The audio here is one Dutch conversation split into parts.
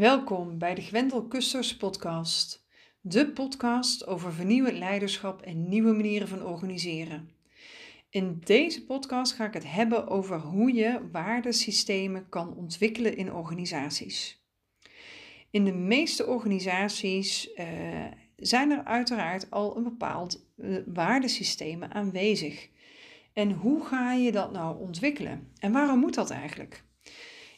Welkom bij de Gwendel Kusters podcast. De podcast over vernieuwend leiderschap en nieuwe manieren van organiseren. In deze podcast ga ik het hebben over hoe je waardesystemen kan ontwikkelen in organisaties. In de meeste organisaties uh, zijn er uiteraard al een bepaald uh, waardesystemen aanwezig. En hoe ga je dat nou ontwikkelen? En waarom moet dat eigenlijk?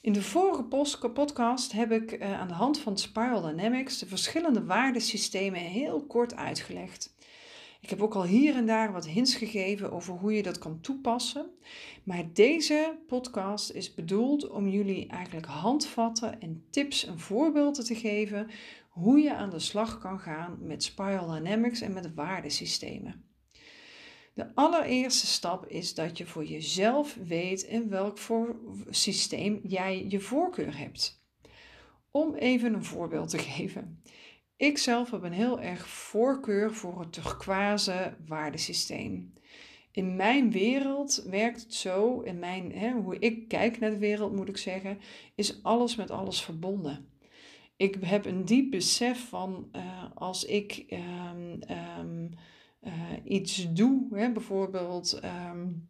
In de vorige podcast heb ik uh, aan de hand van Spiral Dynamics de verschillende waardesystemen heel kort uitgelegd. Ik heb ook al hier en daar wat hints gegeven over hoe je dat kan toepassen. Maar deze podcast is bedoeld om jullie eigenlijk handvatten en tips en voorbeelden te geven hoe je aan de slag kan gaan met Spiral Dynamics en met waardesystemen. De allereerste stap is dat je voor jezelf weet in welk voor systeem jij je voorkeur hebt. Om even een voorbeeld te geven. Ik zelf heb een heel erg voorkeur voor het turquoise waardesysteem. In mijn wereld werkt het zo, in mijn, hè, hoe ik kijk naar de wereld moet ik zeggen, is alles met alles verbonden. Ik heb een diep besef van uh, als ik um, um, uh, iets doe. Hè, bijvoorbeeld um,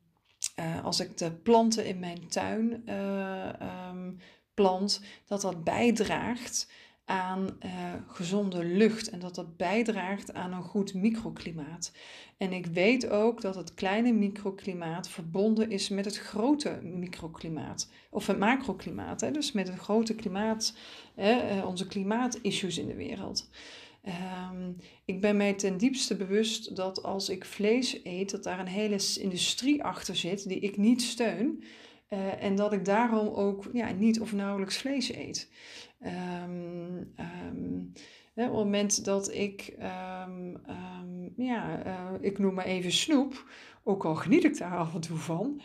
uh, als ik de planten in mijn tuin uh, um, plant, dat dat bijdraagt aan gezonde lucht en dat dat bijdraagt aan een goed microklimaat. En ik weet ook dat het kleine microklimaat verbonden is met het grote microklimaat, of het macroklimaat, hè, dus met het grote klimaat, onze klimaatissues in de wereld. Um, ik ben mij ten diepste bewust dat als ik vlees eet, dat daar een hele industrie achter zit die ik niet steun. Uh, en dat ik daarom ook ja, niet of nauwelijks vlees eet. Um, um, op het moment dat ik, ja, uh, ik noem maar even snoep, ook al geniet ik daar af en toe van,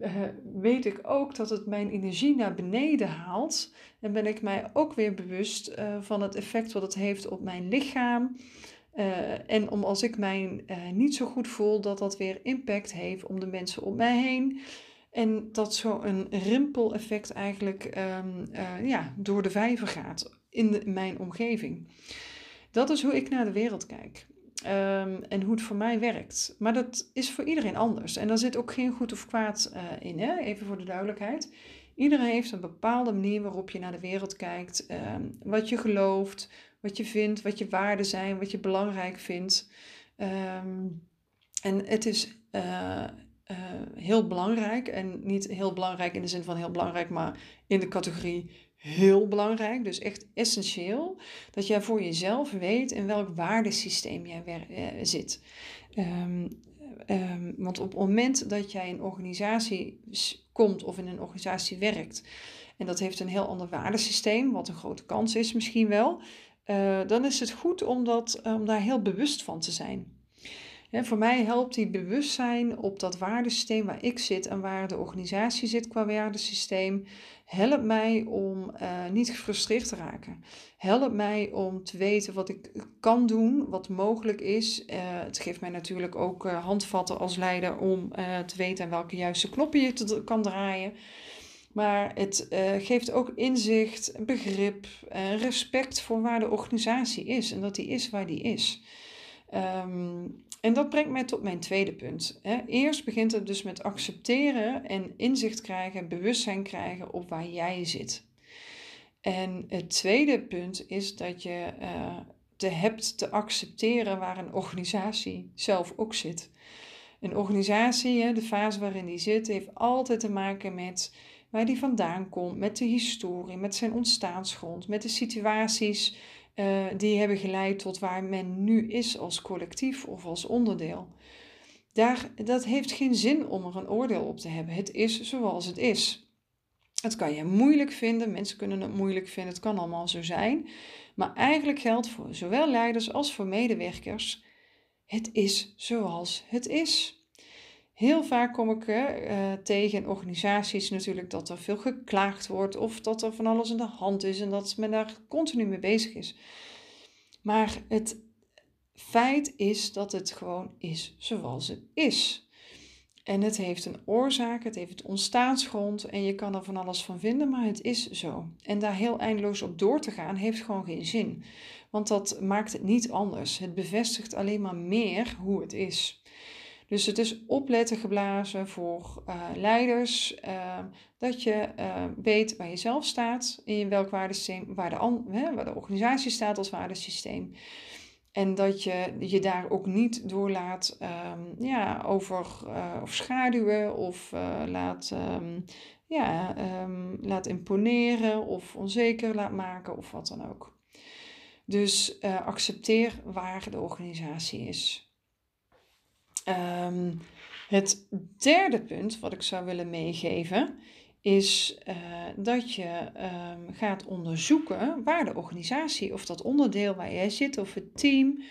uh, weet ik ook dat het mijn energie naar beneden haalt. En ben ik mij ook weer bewust uh, van het effect wat het heeft op mijn lichaam. Uh, en om als ik mij niet zo goed voel, dat dat weer impact heeft om de mensen om mij heen. En dat zo een rimpeleffect eigenlijk um, ja, door de vijver gaat in mijn omgeving. Dat is hoe ik naar de wereld kijk. Um, en hoe het voor mij werkt. Maar dat is voor iedereen anders. En daar zit ook geen goed of kwaad uh, in, hè? even voor de duidelijkheid. Iedereen heeft een bepaalde manier waarop je naar de wereld kijkt. Um, wat je gelooft, wat je vindt, wat je waarden zijn, wat je belangrijk vindt. Um, en het is uh, uh, heel belangrijk. En niet heel belangrijk in de zin van heel belangrijk, maar in de categorie heel belangrijk, dus echt essentieel, dat jij voor jezelf weet in welk waardesysteem jij uh, zit. Um, um, want op het moment dat jij in een organisatie komt of in een organisatie werkt, en dat heeft een heel ander waardesysteem, wat een grote kans is misschien wel, uh, dan is het goed om, dat, om daar heel bewust van te zijn. Voor mij helpt die bewustzijn op dat waardesysteem waar ik zit en waar de organisatie zit qua waardesysteem, helpt mij om uh, niet gefrustreerd te raken. Helpt mij om te weten wat ik kan doen, wat mogelijk is. Uh, het geeft mij natuurlijk ook uh, handvatten als leider om te weten welke juiste knoppen je te, kan draaien. Maar het geeft ook inzicht, begrip respect voor waar de organisatie is en dat die is waar die is. Um, en dat brengt mij tot mijn tweede punt. Eerst begint het dus met accepteren en inzicht krijgen, bewustzijn krijgen op waar jij zit. En het tweede punt is dat je uh, te hebt te accepteren waar een organisatie zelf ook zit. Een organisatie, de fase waarin die zit, heeft altijd te maken met waar die vandaan komt, met de historie, met zijn ontstaansgrond, met de situaties uh, die hebben geleid tot waar men nu is als collectief of als onderdeel. Daar, dat heeft geen zin om er een oordeel op te hebben. Het is zoals het is. Het kan je moeilijk vinden, mensen kunnen het moeilijk vinden, het kan allemaal zo zijn. Maar eigenlijk geldt voor zowel leiders als voor medewerkers: het is zoals het is. Heel vaak kom ik uh, tegen organisaties natuurlijk dat er veel geklaagd wordt of dat er van alles in de hand is en dat men daar continu mee bezig is. Maar het feit is dat het gewoon is zoals het is. En het heeft een oorzaak, het heeft een ontstaansgrond en je kan er van alles van vinden, maar het is zo. En daar heel eindeloos op door te gaan heeft gewoon geen zin. Want dat maakt het niet anders. Het bevestigt alleen maar meer hoe het is. Dus het is opletten geblazen voor uh, leiders, uh, dat je uh, weet waar je zelf staat, in welk waardesysteem, waar de, hè, waar de organisatie staat als waardesysteem. En dat je je daar ook niet door laat um, ja, over, of schaduwen of laat, um, ja, laat imponeren of onzeker laat maken of wat dan ook. Dus accepteer waar de organisatie is. Um, het derde punt wat ik zou willen meegeven is uh, dat je um, gaat onderzoeken waar de organisatie of dat onderdeel waar jij zit of het team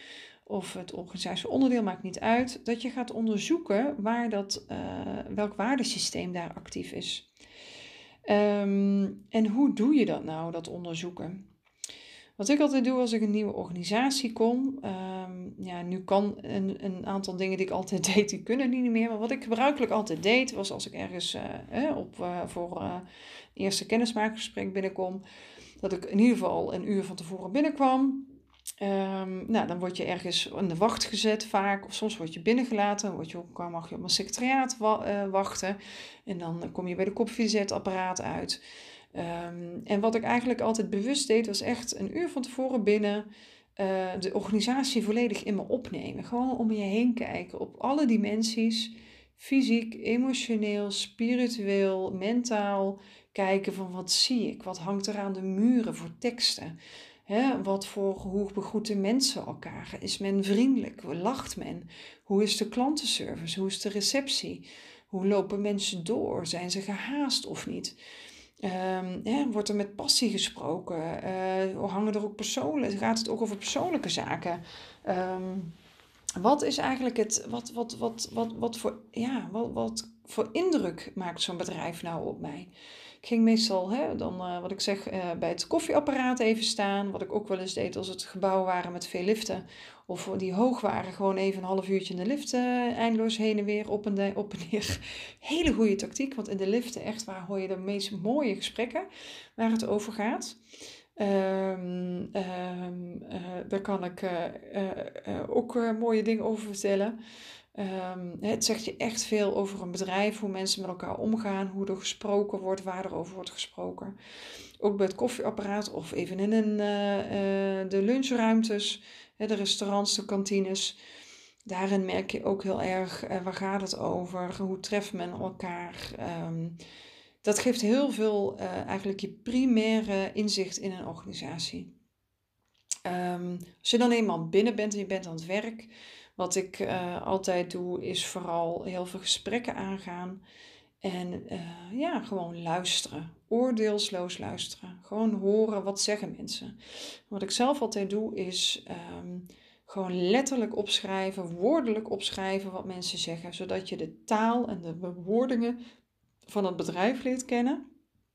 of het organisatieonderdeel maakt niet uit, dat je gaat onderzoeken waar dat, uh, welk waardesysteem daar actief is. Um, en hoe doe je dat nou, dat onderzoeken? Wat ik altijd doe als ik een nieuwe organisatie kom, um, ja, nu kan een, een, aantal dingen die ik altijd deed, die kunnen niet meer. Maar wat ik gebruikelijk altijd deed, was als ik ergens uh, op, uh, voor uh, eerste kennismakingsgesprek binnenkom, dat ik in ieder geval een uur van tevoren binnenkwam. Um, nou, dan word je ergens in de wacht gezet vaak, of soms word je binnengelaten, word je ook, mag je op een secretariaat wa wachten. En dan kom je bij de koffiezetapparaat uit. Um, en wat ik eigenlijk altijd bewust deed, was echt een uur van tevoren binnen uh, de organisatie volledig in me opnemen. Gewoon om je heen kijken op alle dimensies. Fysiek, emotioneel, spiritueel, mentaal. Kijken van wat zie ik? Wat hangt er aan de muren voor teksten? He, wat voor, hoe begroeten mensen elkaar? Is men vriendelijk? Lacht men? Hoe is de klantenservice? Hoe is de receptie? Hoe lopen mensen door? Zijn ze gehaast of niet? Um, wordt er met passie gesproken? Uh, hangen er ook? Gaat het ook over persoonlijke zaken? Um, wat is eigenlijk het, wat, wat, wat, wat, wat, voor, ja, wat, wat voor indruk maakt zo'n bedrijf nou op mij? Ik ging meestal, hè, dan, uh, wat ik zeg, uh, bij het koffieapparaat even staan. Wat ik ook wel eens deed als het gebouw waren met veel liften. Of die hoog waren, gewoon even een half uurtje in de lift uh, eindeloos heen en weer, op en, op neer. Hele goede tactiek, want in de liften echt waar hoor je de meest mooie gesprekken waar het over gaat. Um, um, daar kan ik ook mooie dingen over vertellen. Um, het zegt je echt veel over een bedrijf, hoe mensen met elkaar omgaan, hoe er gesproken wordt, waar er over wordt gesproken. Ook bij het koffieapparaat of even in een, de lunchruimtes, de restaurants, de kantines. Daarin merk je ook heel erg uh, waar gaat het over, hoe treft men elkaar. Um, dat geeft heel veel eigenlijk je primaire inzicht in een organisatie. Um, als je dan eenmaal binnen bent en je bent aan het werk, wat ik uh, altijd doe, is vooral heel veel gesprekken aangaan. En uh, ja, gewoon luisteren. Oordeelsloos luisteren. Gewoon horen wat zeggen mensen. Wat ik zelf altijd doe, is um, gewoon letterlijk opschrijven, woordelijk opschrijven wat mensen zeggen. Zodat je de taal en de bewoordingen van het bedrijf leert kennen.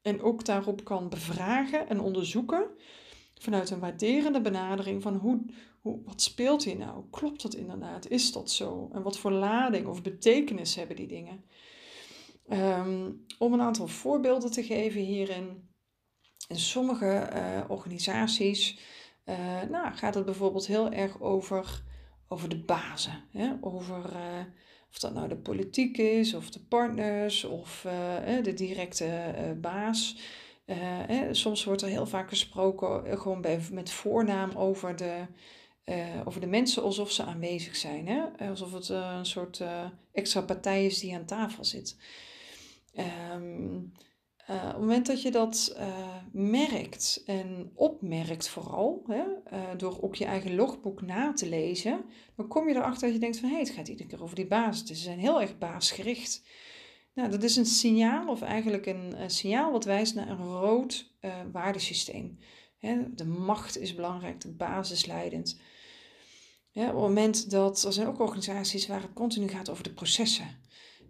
En ook daarop kan bevragen en onderzoeken vanuit een waarderende benadering van hoe, hoe, wat speelt hier nou? Klopt dat inderdaad? Is dat zo? En wat voor lading of betekenis hebben die dingen? Um, om een aantal voorbeelden te geven hierin. In sommige uh, organisaties uh, nou, gaat het bijvoorbeeld heel erg over, over de bazen. Hè? Over uh, of dat nou de politiek is, of de partners, of de directe baas. Uh, soms wordt er heel vaak gesproken eh, gewoon met voornaam over de, over de mensen alsof ze aanwezig zijn. Hè? Alsof het een soort extra partij is die aan tafel zit. Um, op het moment dat je dat merkt en opmerkt vooral, hè, door ook je eigen logboek na te lezen, dan kom je erachter dat je denkt van hé, hey, het gaat iedere keer over die basis. Ze zijn heel erg baasgericht. Nou, dat is een signaal, of eigenlijk een, signaal wat wijst naar een rood waardesysteem. de macht is belangrijk, de basis leidend. op het moment dat, er zijn ook organisaties waar het continu gaat over de processen.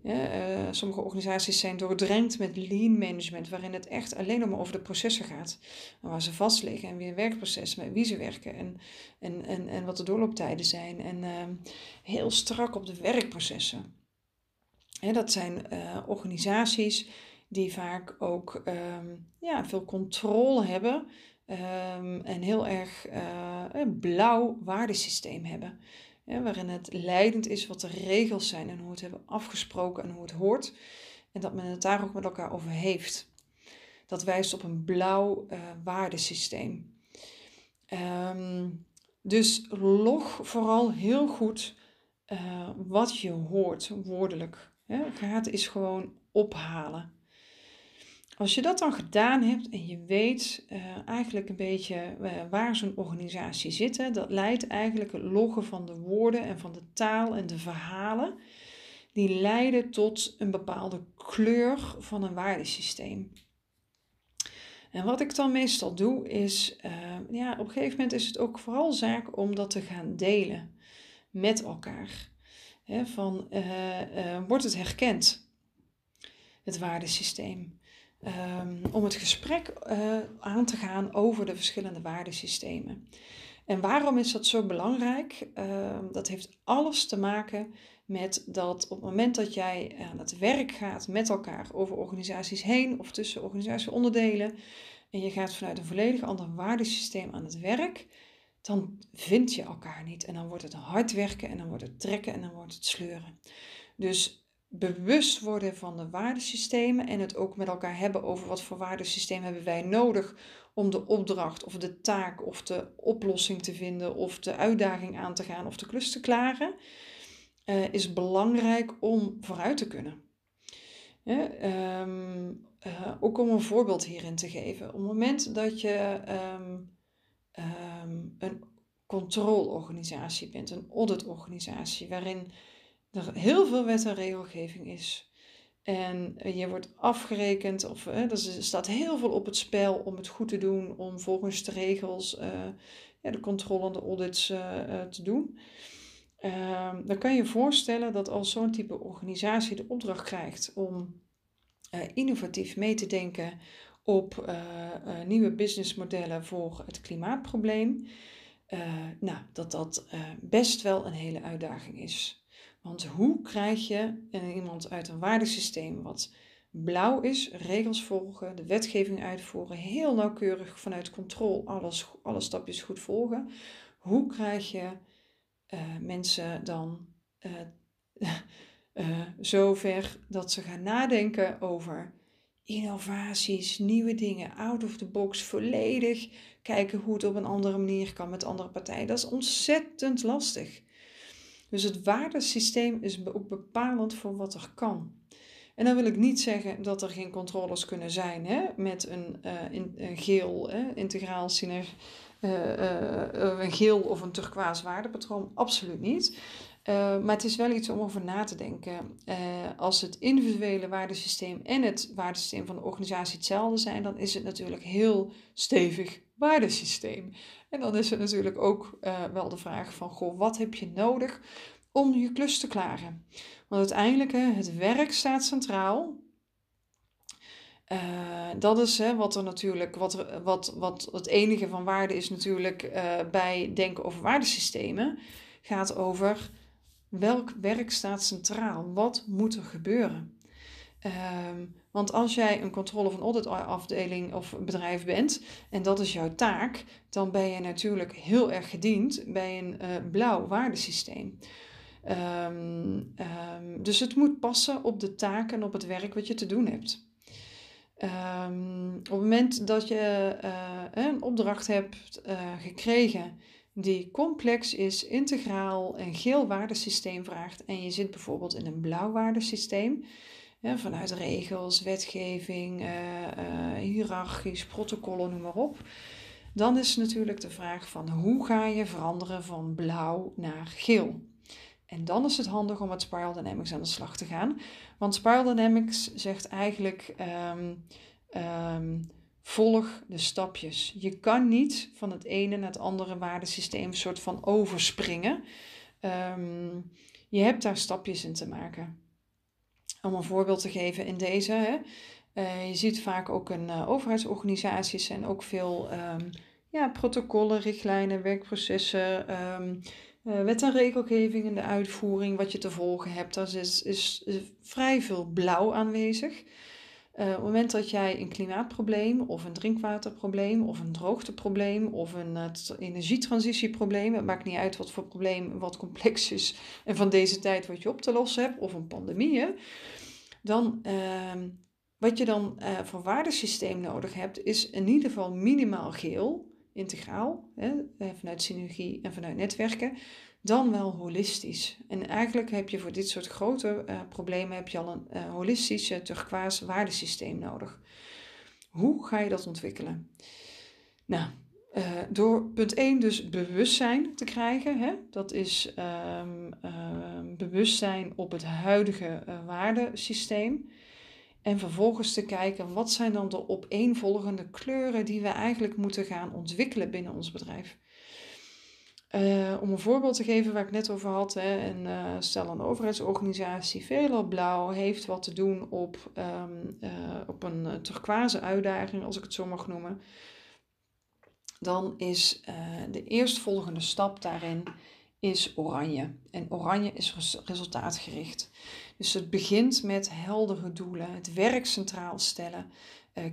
Uh, sommige organisaties zijn doordrenkt met lean management, waarin het echt alleen maar over de processen gaat. Waar ze vast liggen en weer werkproces, met wie ze werken en, en, en, en wat de doorlooptijden zijn. En uh, heel strak op de werkprocessen dat zijn organisaties die vaak ook ehm, ja, veel controle hebben ehm, en heel erg een blauw waardesysteem hebben. Waarin het leidend is wat de regels zijn en hoe het hebben afgesproken en hoe het hoort. En dat men het daar ook met elkaar over heeft. Dat wijst op een blauw uh, waardesysteem. Ehm, dus log vooral heel goed uh, wat je hoort, woordelijk. Ga het is gewoon ophalen. Als je dat dan gedaan hebt en je weet uh, eigenlijk een beetje uh, waar zo'n organisatie zit, dat leidt eigenlijk het loggen van de woorden en van de taal en de verhalen, die leiden tot een bepaalde kleur van een waardesysteem. En wat ik dan meestal doe is, uh, ja, op een gegeven moment is het ook vooral zaak om dat te gaan delen met elkaar. Van, wordt het herkend, het waardesysteem? Um, om het gesprek uh, aan te gaan over de verschillende waardesystemen. En waarom is dat zo belangrijk? Uh, dat heeft alles te maken met dat op het moment dat jij aan het werk gaat met elkaar over organisaties heen of tussen organisatieonderdelen en je gaat vanuit een volledig ander waardesysteem aan het werk, dan vind je elkaar niet. En dan wordt het hard werken en dan wordt het trekken en dan wordt het sleuren. Dus bewust worden van de waardesystemen en het ook met elkaar hebben over wat voor waardesysteem hebben wij nodig om de opdracht of de taak of de oplossing te vinden of de uitdaging aan te gaan of de klus te klaren, uh, is belangrijk om vooruit te kunnen. Ehm, eh, ook om een voorbeeld hierin te geven. Op het moment dat je um, um, een controleorganisatie bent, een auditorganisatie, waarin er heel veel wet en regelgeving is. En je wordt afgerekend, of er staat heel veel op het spel om het goed te doen, om volgens de regels uh, ja, de controle en de audits te doen. Ehm, dan kan je je voorstellen dat als zo'n type organisatie de opdracht krijgt om innovatief mee te denken op nieuwe businessmodellen voor het klimaatprobleem, nou, dat dat best wel een hele uitdaging is. Want hoe krijg je iemand uit een waardesysteem wat blauw is, regels volgen, de wetgeving uitvoeren, heel nauwkeurig vanuit controle alles, alle stapjes goed volgen. Hoe krijg je uh, mensen dan uh, zover dat ze gaan nadenken over innovaties, nieuwe dingen, out of the box, volledig kijken hoe het op een andere manier kan met andere partijen. Dat is ontzettend lastig. Dus het waardesysteem is ook bepalend voor wat er kan. En dan wil ik niet zeggen dat er geen controles kunnen zijn hè, met een, in, een geel, hè, integraal synerg, uh, uh, een geel of een turquoise waardepatroon. Absoluut niet. Maar het is wel iets om over na te denken. als het individuele waardesysteem en het waardesysteem van de organisatie hetzelfde zijn, dan is het natuurlijk heel stevig waardesysteem. En dan is het natuurlijk ook uh, wel de vraag van, goh, wat heb je nodig om je klus te klaren? Want uiteindelijk, het werk staat centraal. Dat is hè, wat er natuurlijk, wat, wat, wat het enige van waarde is natuurlijk bij denken over waardesystemen, gaat over welk werk staat centraal? Wat moet er gebeuren? Um, want als jij een controle van audit afdeling of bedrijf bent en dat is jouw taak, dan ben je natuurlijk heel erg gediend bij een uh, blauw waardesysteem. Um, um, dus het moet passen op de taak en op het werk wat je te doen hebt. Op het moment dat je uh, een opdracht hebt uh, gekregen die complex is, integraal, een geel waardesysteem vraagt en je zit bijvoorbeeld in een blauw waardesysteem, vanuit regels, wetgeving, uh, hiërarchisch, protocollen, noem maar op. Dan is natuurlijk de vraag van hoe ga je veranderen van blauw naar geel? En dan is het handig om met Spiral Dynamics aan de slag te gaan. Want Spiral Dynamics zegt eigenlijk um, um, volg de stapjes. Je kan niet van het ene naar het andere waardesysteem soort van overspringen. Um, je hebt daar stapjes in te maken. Om een voorbeeld te geven in deze. Hè. Uh, je ziet vaak ook in uh, overheidsorganisaties en ook veel um, ja, protocollen, richtlijnen, werkprocessen, um, uh, wet en regelgeving en de uitvoering, wat je te volgen hebt, daar is, is, is vrij veel blauw aanwezig. Uh, op het moment dat jij een klimaatprobleem of een drinkwaterprobleem of een droogteprobleem of een uh, energietransitieprobleem, het maakt niet uit wat voor probleem wat complex is en van deze tijd wat je op te lossen hebt, of een pandemie, dan uh, wat je dan uh, voor waardesysteem nodig hebt, is in ieder geval minimaal geel, integraal, hè, vanuit synergie en vanuit netwerken, dan wel holistisch. En eigenlijk heb je voor dit soort grote uh, problemen heb je al een uh, holistische turquoise waardesysteem nodig. Hoe ga je dat ontwikkelen? Nou, uh, door punt 1 dus bewustzijn te krijgen. Hè? Dat is um, um, bewustzijn op het huidige waardesysteem. En vervolgens te kijken wat zijn dan de opeenvolgende kleuren die we eigenlijk moeten gaan ontwikkelen binnen ons bedrijf. Uh, om een voorbeeld te geven waar ik net over had, hè, een, uh, stel een overheidsorganisatie, veelal blauw, heeft wat te doen op, um, uh, op een turquoise uitdaging, als ik het zo mag noemen. Dan is de eerstvolgende stap daarin is oranje. En oranje is resultaatgericht. Dus het begint met heldere doelen, het werk centraal stellen,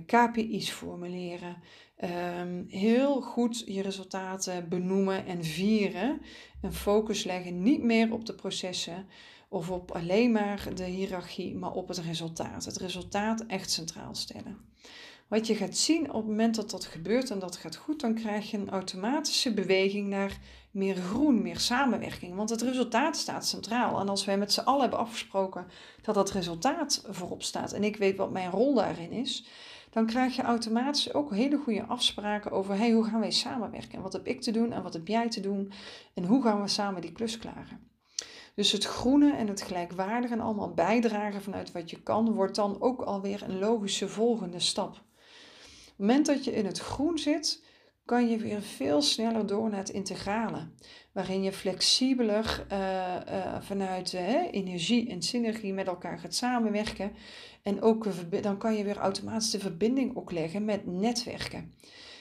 KPI's formuleren, Um, heel goed je resultaten benoemen en vieren. En focus leggen niet meer op de processen of op alleen maar de hiërarchie, maar op het resultaat. Het resultaat echt centraal stellen. Wat je gaat zien op het moment dat dat gebeurt en dat gaat goed, dan krijg je een automatische beweging naar meer groen, meer samenwerking. Want het resultaat staat centraal. En als wij met z'n allen hebben afgesproken dat dat resultaat voorop staat en ik weet wat mijn rol daarin is, dan krijg je automatisch ook hele goede afspraken over hey, hoe gaan wij samenwerken? En wat heb ik te doen en wat heb jij te doen? En hoe gaan we samen die klus klaren? Dus het groene en het gelijkwaardige en allemaal bijdragen vanuit wat je kan, wordt dan ook alweer een logische volgende stap. Op het moment dat je in het groen zit, kan je weer veel sneller door naar het integrale. Waarin je flexibeler uh, uh, vanuit uh, energie en synergie met elkaar gaat samenwerken. En ook dan kan je weer automatisch de verbinding ook leggen met netwerken.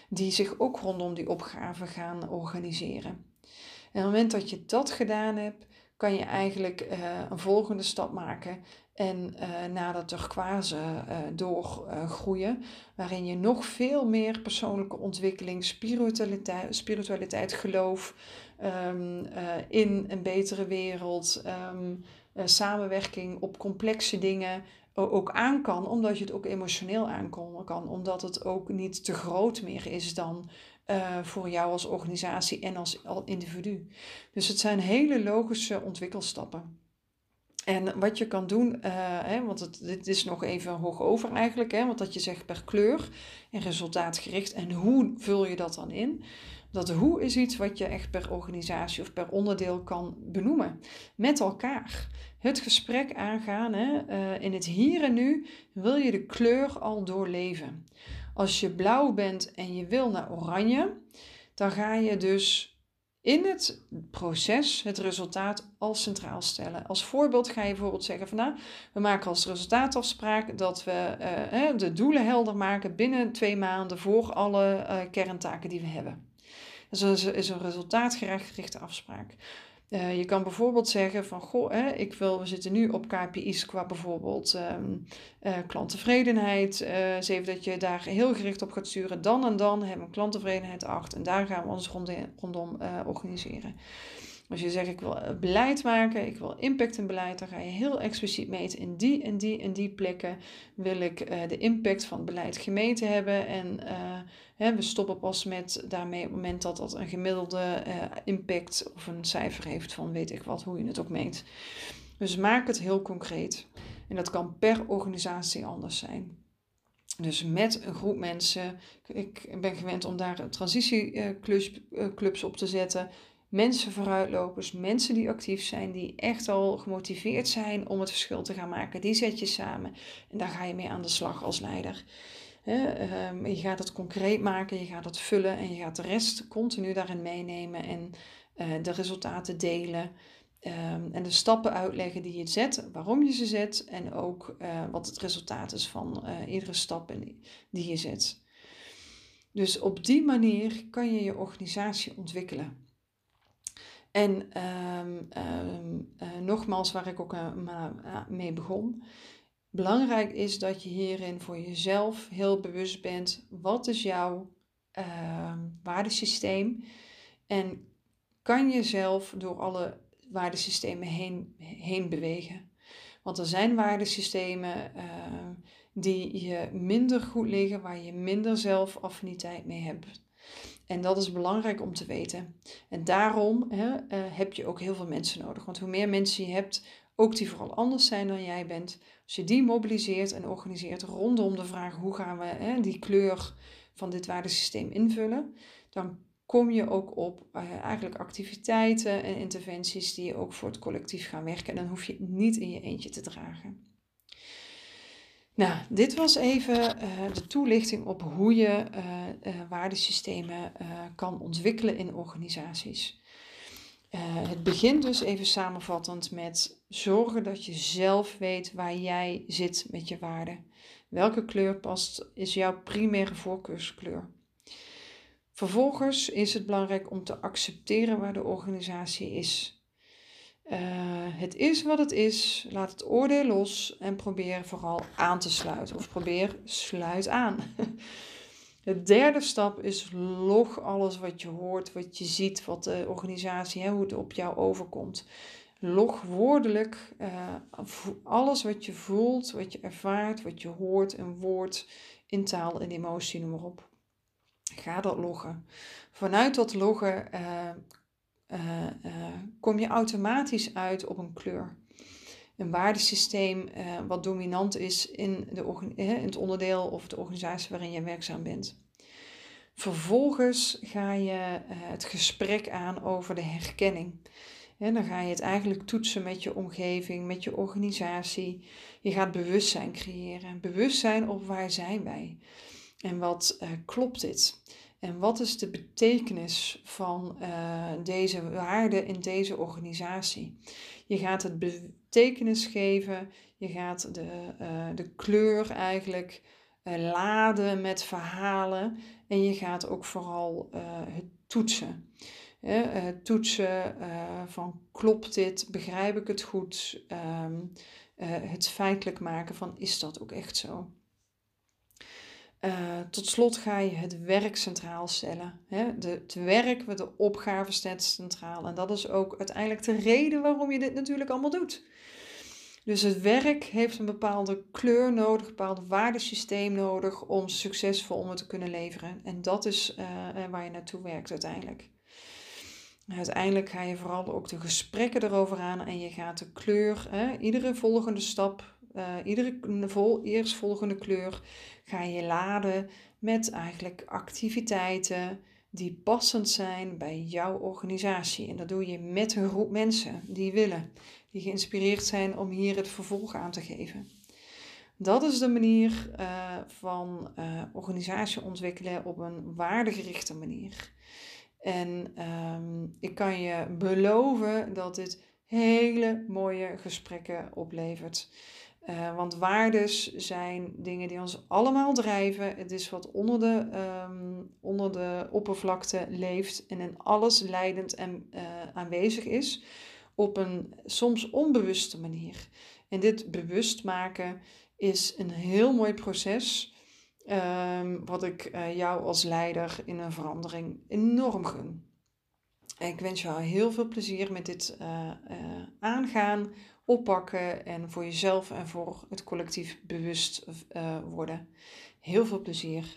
Die zich ook rondom die opgave gaan organiseren. En op het moment dat je dat gedaan hebt, kan je eigenlijk een volgende stap maken en uh, naar dat turquoise uh, doorgroeien, waarin je nog veel meer persoonlijke ontwikkeling, spiritualiteit, spiritualiteit geloof uh, in een betere wereld, um, samenwerking op complexe dingen ook aan kan, omdat je het ook emotioneel aankomen kan, omdat het ook niet te groot meer is dan voor jou als organisatie en als individu. Dus het zijn hele logische ontwikkelstappen. En wat je kan doen, uh, hè, want het, dit is nog even hoog over eigenlijk, hè, want dat je zegt per kleur en resultaatgericht. En hoe vul je dat dan in? Dat hoe is iets wat je echt per organisatie of per onderdeel kan benoemen. Met elkaar. Het gesprek aangaan. Hè, uh, in het hier en nu wil je de kleur al doorleven. Als je blauw bent en je wil naar oranje, dan ga je dus in het proces het resultaat als centraal stellen. Als voorbeeld ga je bijvoorbeeld zeggen van nou, we maken als resultaatafspraak dat we uh, de doelen helder maken binnen twee maanden voor alle uh, kerntaken die we hebben. Dat is een resultaatgerichte afspraak. Uh, je kan bijvoorbeeld zeggen van, goh, hè, ik wil, we zitten nu op KPI's qua bijvoorbeeld um, uh, klanttevredenheid. Uh, dat je daar heel gericht op gaat sturen. Dan en dan hebben we klanttevredenheid 8 en daar gaan we ons rondom, rondom organiseren. Als je zegt ik wil beleid maken, ik wil impact in beleid, dan ga je heel expliciet meten in die en die en die plekken wil ik de impact van het beleid gemeten hebben. En we stoppen pas met daarmee op het moment dat dat een gemiddelde impact of een cijfer heeft van weet ik wat, hoe je het ook meet. Dus maak het heel concreet. En dat kan per organisatie anders zijn. Dus met een groep mensen, ik ben gewend om daar transitieclubs op te zetten. Mensen vooruitlopers, mensen die actief zijn, die echt al gemotiveerd zijn om het verschil te gaan maken. Die zet je samen en daar ga je mee aan de slag als leider. Ehm, je gaat het concreet maken, je gaat het vullen en je gaat de rest continu daarin meenemen en uh, de resultaten delen. Um, en de stappen uitleggen die je zet, waarom je ze zet en ook uh, wat het resultaat is van uh, iedere stap die je zet. Dus op die manier kan je je organisatie ontwikkelen. En ehm, ehm, eh, nogmaals, waar ik ook mee begon. Belangrijk is dat je hierin voor jezelf heel bewust bent. Wat is jouw uh, waardesysteem? En kan je zelf door alle waardesystemen heen, heen bewegen? Want er zijn waardesystemen die je minder goed liggen, waar je minder zelfaffiniteit mee hebt. En dat is belangrijk om te weten. En daarom hè, uh, heb je ook heel veel mensen nodig. Want hoe meer mensen je hebt, ook die vooral anders zijn dan jij bent, als je die mobiliseert en organiseert rondom de vraag hoe gaan we hè, die kleur van dit waardesysteem invullen, dan kom je ook op uh, eigenlijk activiteiten en interventies die ook voor het collectief gaan werken. En dan hoef je niet in je eentje te dragen. Nou, dit was even uh, de toelichting op hoe je uh, waardesystemen kan ontwikkelen in organisaties. het begint dus even samenvattend met zorgen dat je zelf weet waar jij zit met je waarden. Welke kleur past, is jouw primaire voorkeurskleur? Vervolgens is het belangrijk om te accepteren waar de organisatie is. Uh, het is wat het is, laat het oordeel los en probeer vooral aan te sluiten. Of probeer sluit aan. De derde stap is log alles wat je hoort, wat je ziet, wat de organisatie, hè, hoe het op jou overkomt. Log woordelijk uh, alles wat je voelt, wat je ervaart, wat je hoort, een woord in taal en emotie, noem maar op. Ga dat loggen. Vanuit dat loggen uh, kom je automatisch uit op een kleur. Een waardesysteem wat dominant is in, de, in het onderdeel of de organisatie waarin je werkzaam bent. Vervolgens ga je het gesprek aan over de herkenning. En dan ga je het eigenlijk toetsen met je omgeving, met je organisatie. Je gaat bewustzijn creëren. Bewustzijn op waar zijn wij? En wat klopt dit? En wat is de betekenis van uh, deze waarde in deze organisatie? Je gaat het betekenis geven, je gaat de, uh, de kleur eigenlijk laden met verhalen en je gaat ook vooral het toetsen. Uh, toetsen van klopt dit, begrijp ik het goed, um, het feitelijk maken van is dat ook echt zo. Uh, tot slot ga je het werk centraal stellen. Hè? De, het werk, de opgave staat centraal. En dat is ook uiteindelijk de reden waarom je dit natuurlijk allemaal doet. Dus het werk heeft een bepaalde kleur nodig, een bepaald waardesysteem nodig om succesvol om te kunnen leveren. En dat is uh, waar je naartoe werkt uiteindelijk. Uiteindelijk ga je vooral ook de gesprekken erover aan en je gaat de kleur, hè, iedere volgende stap, uh, iedere vol, eerstvolgende kleur ga je laden met eigenlijk activiteiten die passend zijn bij jouw organisatie. En dat doe je met een groep mensen die willen, die geïnspireerd zijn om hier het vervolg aan te geven. Dat is de manier uh, van uh, organisatie ontwikkelen op een waardegerichte manier. En um, ik kan je beloven dat dit hele mooie gesprekken oplevert. Uh, want waardes zijn dingen die ons allemaal drijven. Het is wat onder de, um, onder de oppervlakte leeft en in alles leidend en uh, aanwezig is. Op een soms onbewuste manier. En dit bewust maken is een heel mooi proces. Um, wat ik uh, jou als leider in een verandering enorm gun. ik wens jou heel veel plezier met dit aangaan oppakken en voor jezelf en voor het collectief bewust uh, worden. Heel veel plezier.